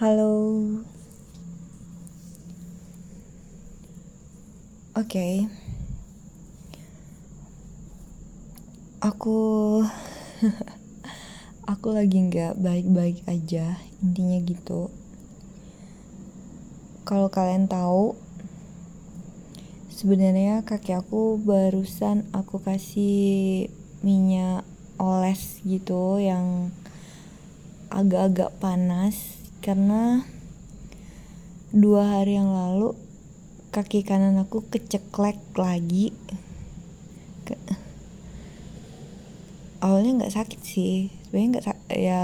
Halo. Oke. Okay. Aku aku lagi nggak baik-baik aja, intinya gitu. Kalau kalian tahu sebenarnya kaki aku barusan aku kasih minyak oles gitu yang agak-agak panas karena dua hari yang lalu kaki kanan aku keceklek lagi. Ke, awalnya nggak sakit sih. Sebenarnya nggak ya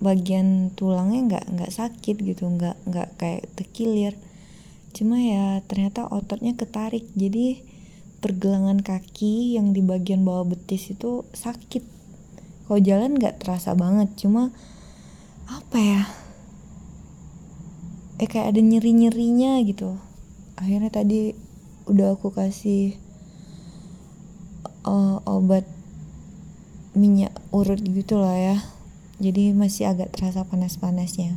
bagian tulangnya nggak nggak sakit gitu. Nggak nggak kayak terkilir. Cuma ya ternyata ototnya ketarik. Jadi pergelangan kaki yang di bagian bawah betis itu sakit. Kalau jalan nggak terasa banget. Cuma apa ya? Eh kayak ada nyeri nyerinya gitu. Akhirnya tadi udah aku kasih uh, obat minyak urut gitu lah ya. Jadi masih agak terasa panas-panasnya.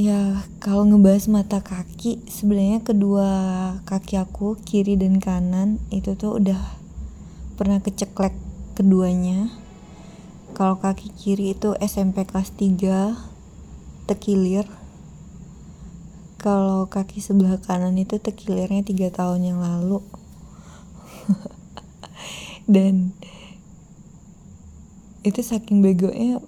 Ya kalau ngebahas mata kaki sebenarnya kedua kaki aku kiri dan kanan itu tuh udah pernah keceklek keduanya kalau kaki kiri itu SMP kelas 3 tekilir kalau kaki sebelah kanan itu tekilirnya tiga tahun yang lalu. Dan itu saking begonya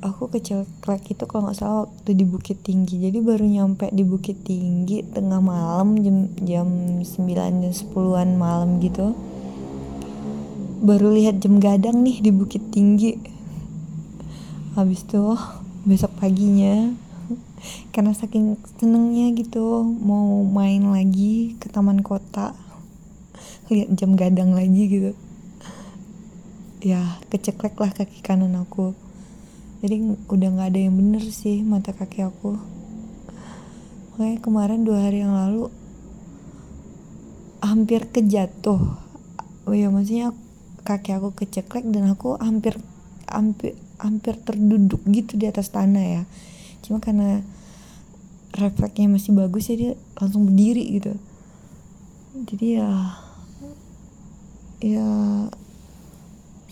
aku keceklek itu kalau nggak salah waktu di Bukit Tinggi. Jadi baru nyampe di Bukit Tinggi tengah malam jam jam 9 jam 10-an malam gitu baru lihat jam gadang nih di Bukit Tinggi. Habis tuh besok paginya. Karena saking senengnya gitu mau main lagi ke taman kota. Lihat jam gadang lagi gitu. Ya keceklek lah kaki kanan aku. Jadi udah nggak ada yang bener sih mata kaki aku. Makanya kemarin dua hari yang lalu hampir kejatuh. Oh ya maksudnya kaki aku keceklek dan aku hampir hampir hampir terduduk gitu di atas tanah ya. Cuma karena refleksnya masih bagus ya dia langsung berdiri gitu. Jadi ya ya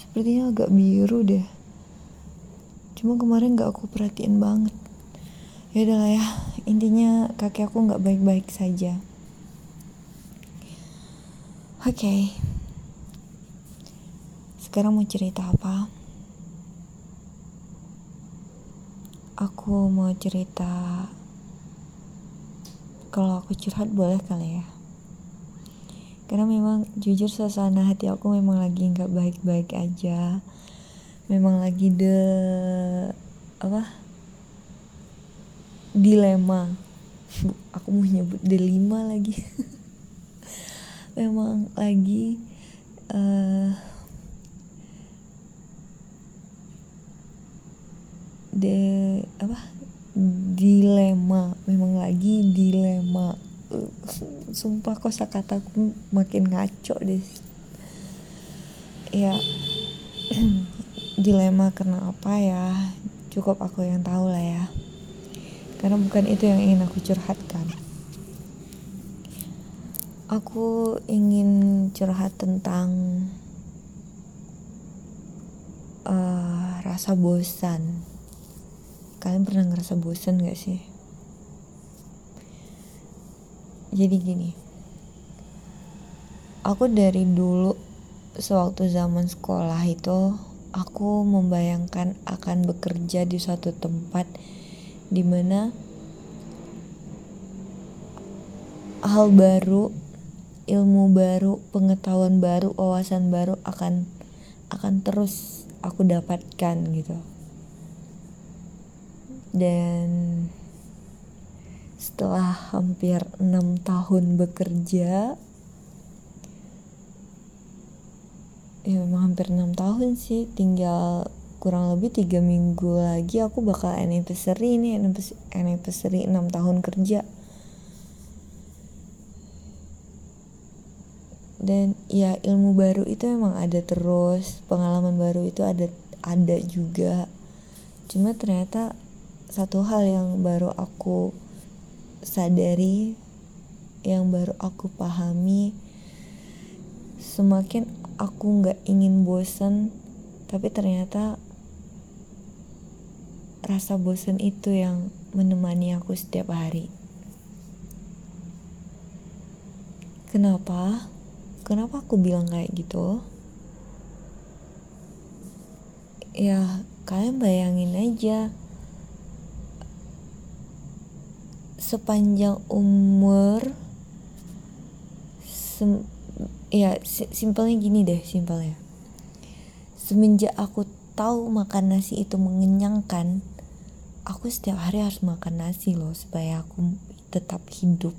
sepertinya agak biru deh. Cuma kemarin gak aku perhatiin banget. Ya udahlah ya intinya kaki aku nggak baik-baik saja. Oke. okay sekarang mau cerita apa? Aku mau cerita kalau aku curhat boleh kali ya. Karena memang jujur suasana hati aku memang lagi nggak baik-baik aja. Memang lagi de apa? Dilema. Aku mau nyebut dilema lagi. memang lagi uh, de apa dilema memang lagi dilema. Sumpah kosa kataku makin ngaco deh. Ya dilema karena apa ya? Cukup aku yang tahu lah ya. Karena bukan itu yang ingin aku curhatkan. Aku ingin curhat tentang uh, rasa bosan kalian pernah ngerasa bosan gak sih? Jadi gini aku dari dulu sewaktu zaman sekolah itu aku membayangkan akan bekerja di suatu tempat di mana hal baru ilmu baru pengetahuan baru wawasan baru akan akan terus aku dapatkan gitu dan setelah hampir enam tahun bekerja ya memang hampir enam tahun sih tinggal kurang lebih tiga minggu lagi aku bakal anniversary ini anniversary enam tahun kerja. Dan ya ilmu baru itu memang ada terus pengalaman baru itu ada ada juga. Cuma ternyata satu hal yang baru aku sadari yang baru aku pahami semakin aku nggak ingin bosan tapi ternyata rasa bosan itu yang menemani aku setiap hari. Kenapa? Kenapa aku bilang kayak gitu? Ya kalian bayangin aja sepanjang umur sem ya simpelnya gini deh simpelnya. Semenjak aku tahu makan nasi itu mengenyangkan aku setiap hari harus makan nasi loh supaya aku tetap hidup.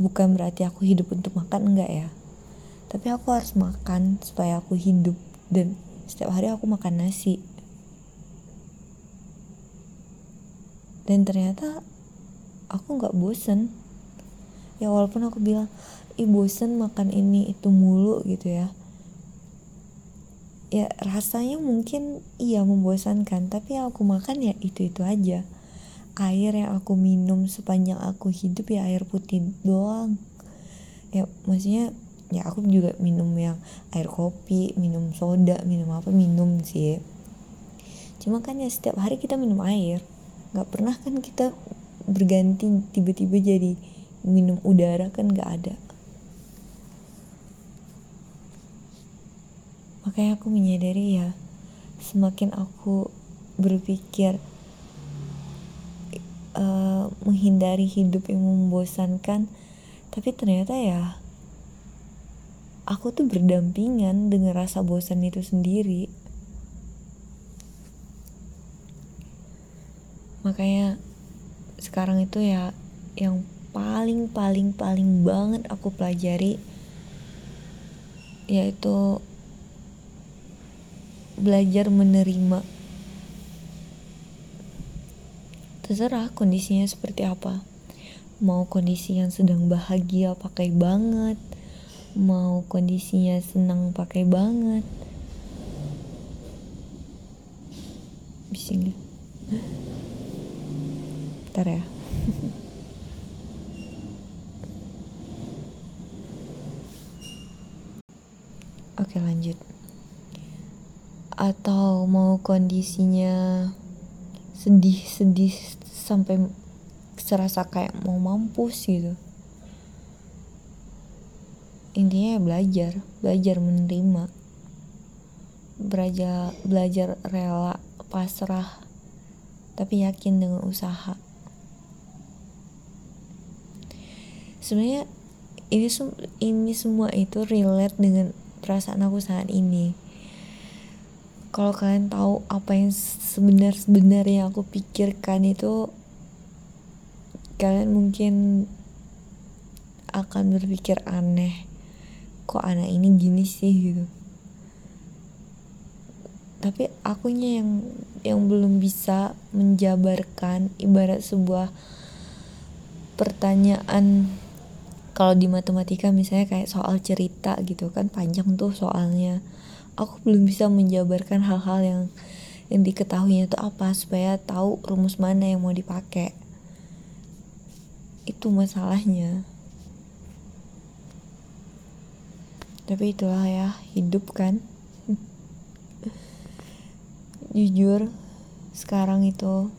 Bukan berarti aku hidup untuk makan enggak ya. Tapi aku harus makan supaya aku hidup dan setiap hari aku makan nasi. Dan ternyata aku nggak bosen. Ya walaupun aku bilang ih bosen makan ini itu mulu gitu ya. Ya rasanya mungkin iya membosankan tapi yang aku makan ya itu itu aja. Air yang aku minum sepanjang aku hidup ya air putih doang. Ya maksudnya ya aku juga minum yang air kopi minum soda minum apa minum sih. Cuma kan ya setiap hari kita minum air. Nggak pernah kan kita berganti tiba-tiba jadi minum udara kan nggak ada. Makanya aku menyadari ya semakin aku berpikir uh, menghindari hidup yang membosankan tapi ternyata ya aku tuh berdampingan dengan rasa bosan itu sendiri. Makanya sekarang itu ya yang paling paling paling banget aku pelajari yaitu belajar menerima. Terserah kondisinya seperti apa. Mau kondisi yang sedang bahagia pakai banget mau kondisinya senang pakai banget. Bising ntar ya. Oke lanjut. Atau mau kondisinya sedih-sedih sampai serasa kayak mau mampus gitu. Intinya ya belajar belajar menerima. Belajar belajar rela pasrah tapi yakin dengan usaha sebenarnya ini ini semua itu relate dengan perasaan aku saat ini. Kalau kalian tahu apa yang sebenar sebenarnya aku pikirkan itu kalian mungkin akan berpikir aneh kok anak ini gini sih? gitu. Tapi akunya yang yang belum bisa menjabarkan ibarat sebuah pertanyaan kalau di matematika misalnya kayak soal cerita gitu kan panjang tuh soalnya. Aku belum bisa menjabarkan hal-hal yang yang diketahuinya itu apa supaya tahu rumus mana yang mau dipakai. Itu masalahnya. Tapi itulah ya hidup kan? Jujur sekarang itu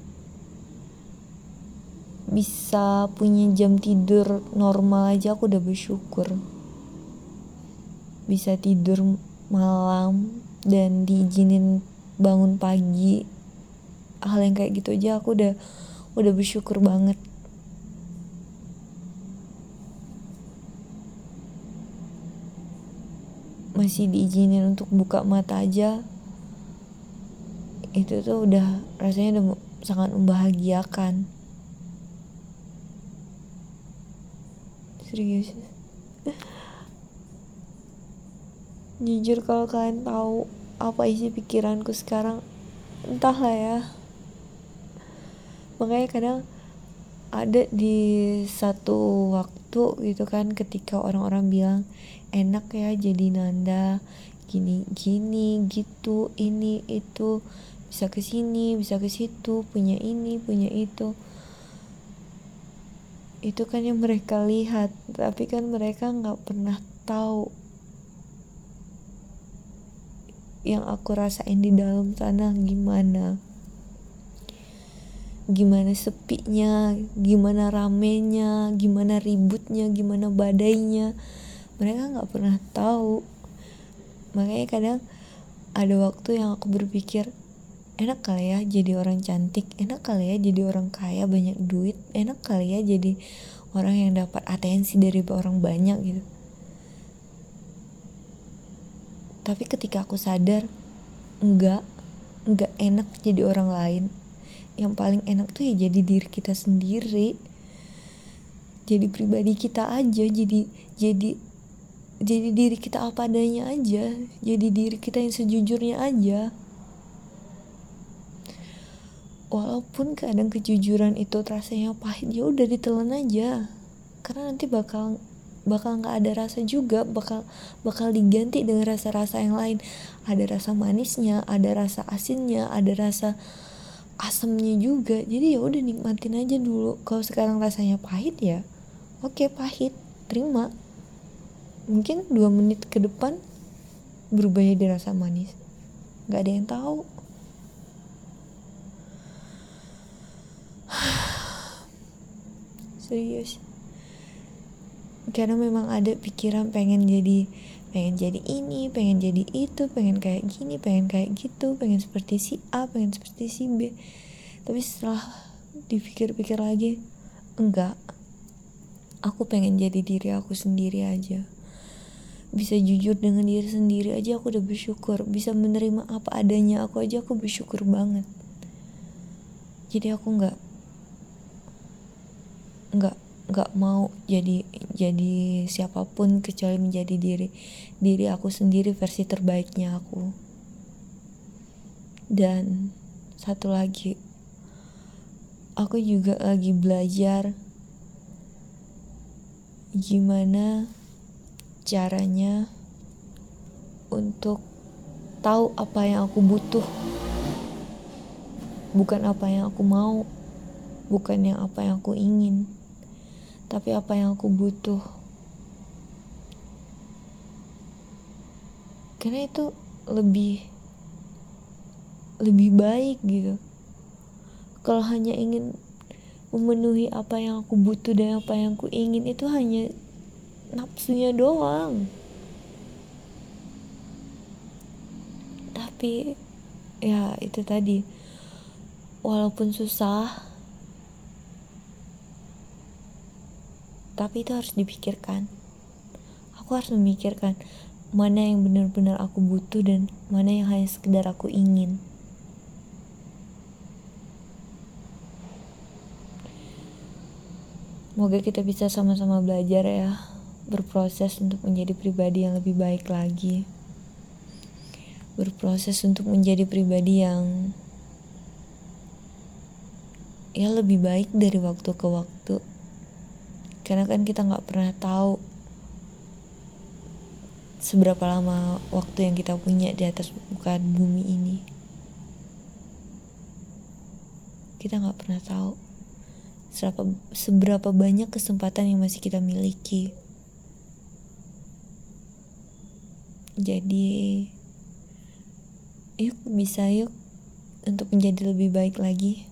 bisa punya jam tidur normal aja aku udah bersyukur. Bisa tidur malam dan diizinin bangun pagi. Hal yang kayak gitu aja aku udah udah bersyukur banget. Masih diizinin untuk buka mata aja. Itu tuh udah rasanya udah sangat membahagiakan serius. Jujur kalau kalian tahu apa isi pikiranku sekarang entahlah ya. Makanya kadang ada di satu waktu gitu kan ketika orang-orang bilang enak ya jadi nanda gini gini gitu ini itu bisa ke sini bisa ke situ punya ini punya itu itu kan yang mereka lihat tapi kan mereka nggak pernah tahu yang aku rasain di dalam sana gimana. Gimana sepinya gimana ramenya gimana ributnya gimana badainya. Mereka nggak pernah tahu. Makanya kadang ada waktu yang aku berpikir enak kali ya jadi orang cantik enak kali ya jadi orang kaya banyak duit enak kali ya jadi orang yang dapat atensi dari orang banyak gitu. Tapi ketika aku sadar enggak enggak enak jadi orang lain. Yang paling enak tuh ya jadi diri kita sendiri. Jadi pribadi kita aja jadi jadi jadi diri kita apa adanya aja. Jadi diri kita yang sejujurnya aja walaupun kadang kejujuran itu rasanya pahit ya udah ditelan aja. Karena nanti bakal bakal nggak ada rasa juga bakal bakal diganti dengan rasa-rasa yang lain. Ada rasa manisnya ada rasa asinnya ada rasa asamnya juga. Jadi ya udah nikmatin aja dulu. Kalau sekarang rasanya pahit ya oke pahit. Terima. Mungkin dua menit ke depan berubah jadi rasa manis. Nggak ada yang tahu serius. Karena memang ada pikiran pengen jadi pengen jadi ini pengen jadi itu pengen kayak gini pengen kayak gitu pengen seperti si A pengen seperti si B. Tapi setelah dipikir-pikir lagi enggak. Aku pengen jadi diri aku sendiri aja. Bisa jujur dengan diri sendiri aja aku udah bersyukur. Bisa menerima apa adanya aku aja aku bersyukur banget. Jadi aku nggak nggak nggak mau jadi jadi siapa pun kecuali menjadi diri diri aku sendiri versi terbaiknya aku. Dan satu lagi aku juga lagi belajar gimana caranya untuk tahu apa yang aku butuh. Bukan apa yang aku mau bukan yang apa yang aku ingin tapi apa yang aku butuh. Karena itu lebih lebih baik gitu. Kalau hanya ingin memenuhi apa yang aku butuh dan apa yang aku ingin itu hanya nafsunya doang. Tapi ya itu tadi walaupun susah tapi itu harus dipikirkan. Aku harus memikirkan mana yang benar-benar aku butuh dan mana yang hanya sekedar aku ingin. Semoga kita bisa sama-sama belajar ya Berproses untuk menjadi pribadi yang lebih baik lagi. Berproses untuk menjadi pribadi yang Ya lebih baik dari waktu ke waktu karena kan kita nggak pernah tahu seberapa lama waktu yang kita punya di atas muka bumi ini. Kita nggak pernah tahu seberapa seberapa banyak kesempatan yang masih kita miliki. Jadi yuk bisa yuk untuk menjadi lebih baik lagi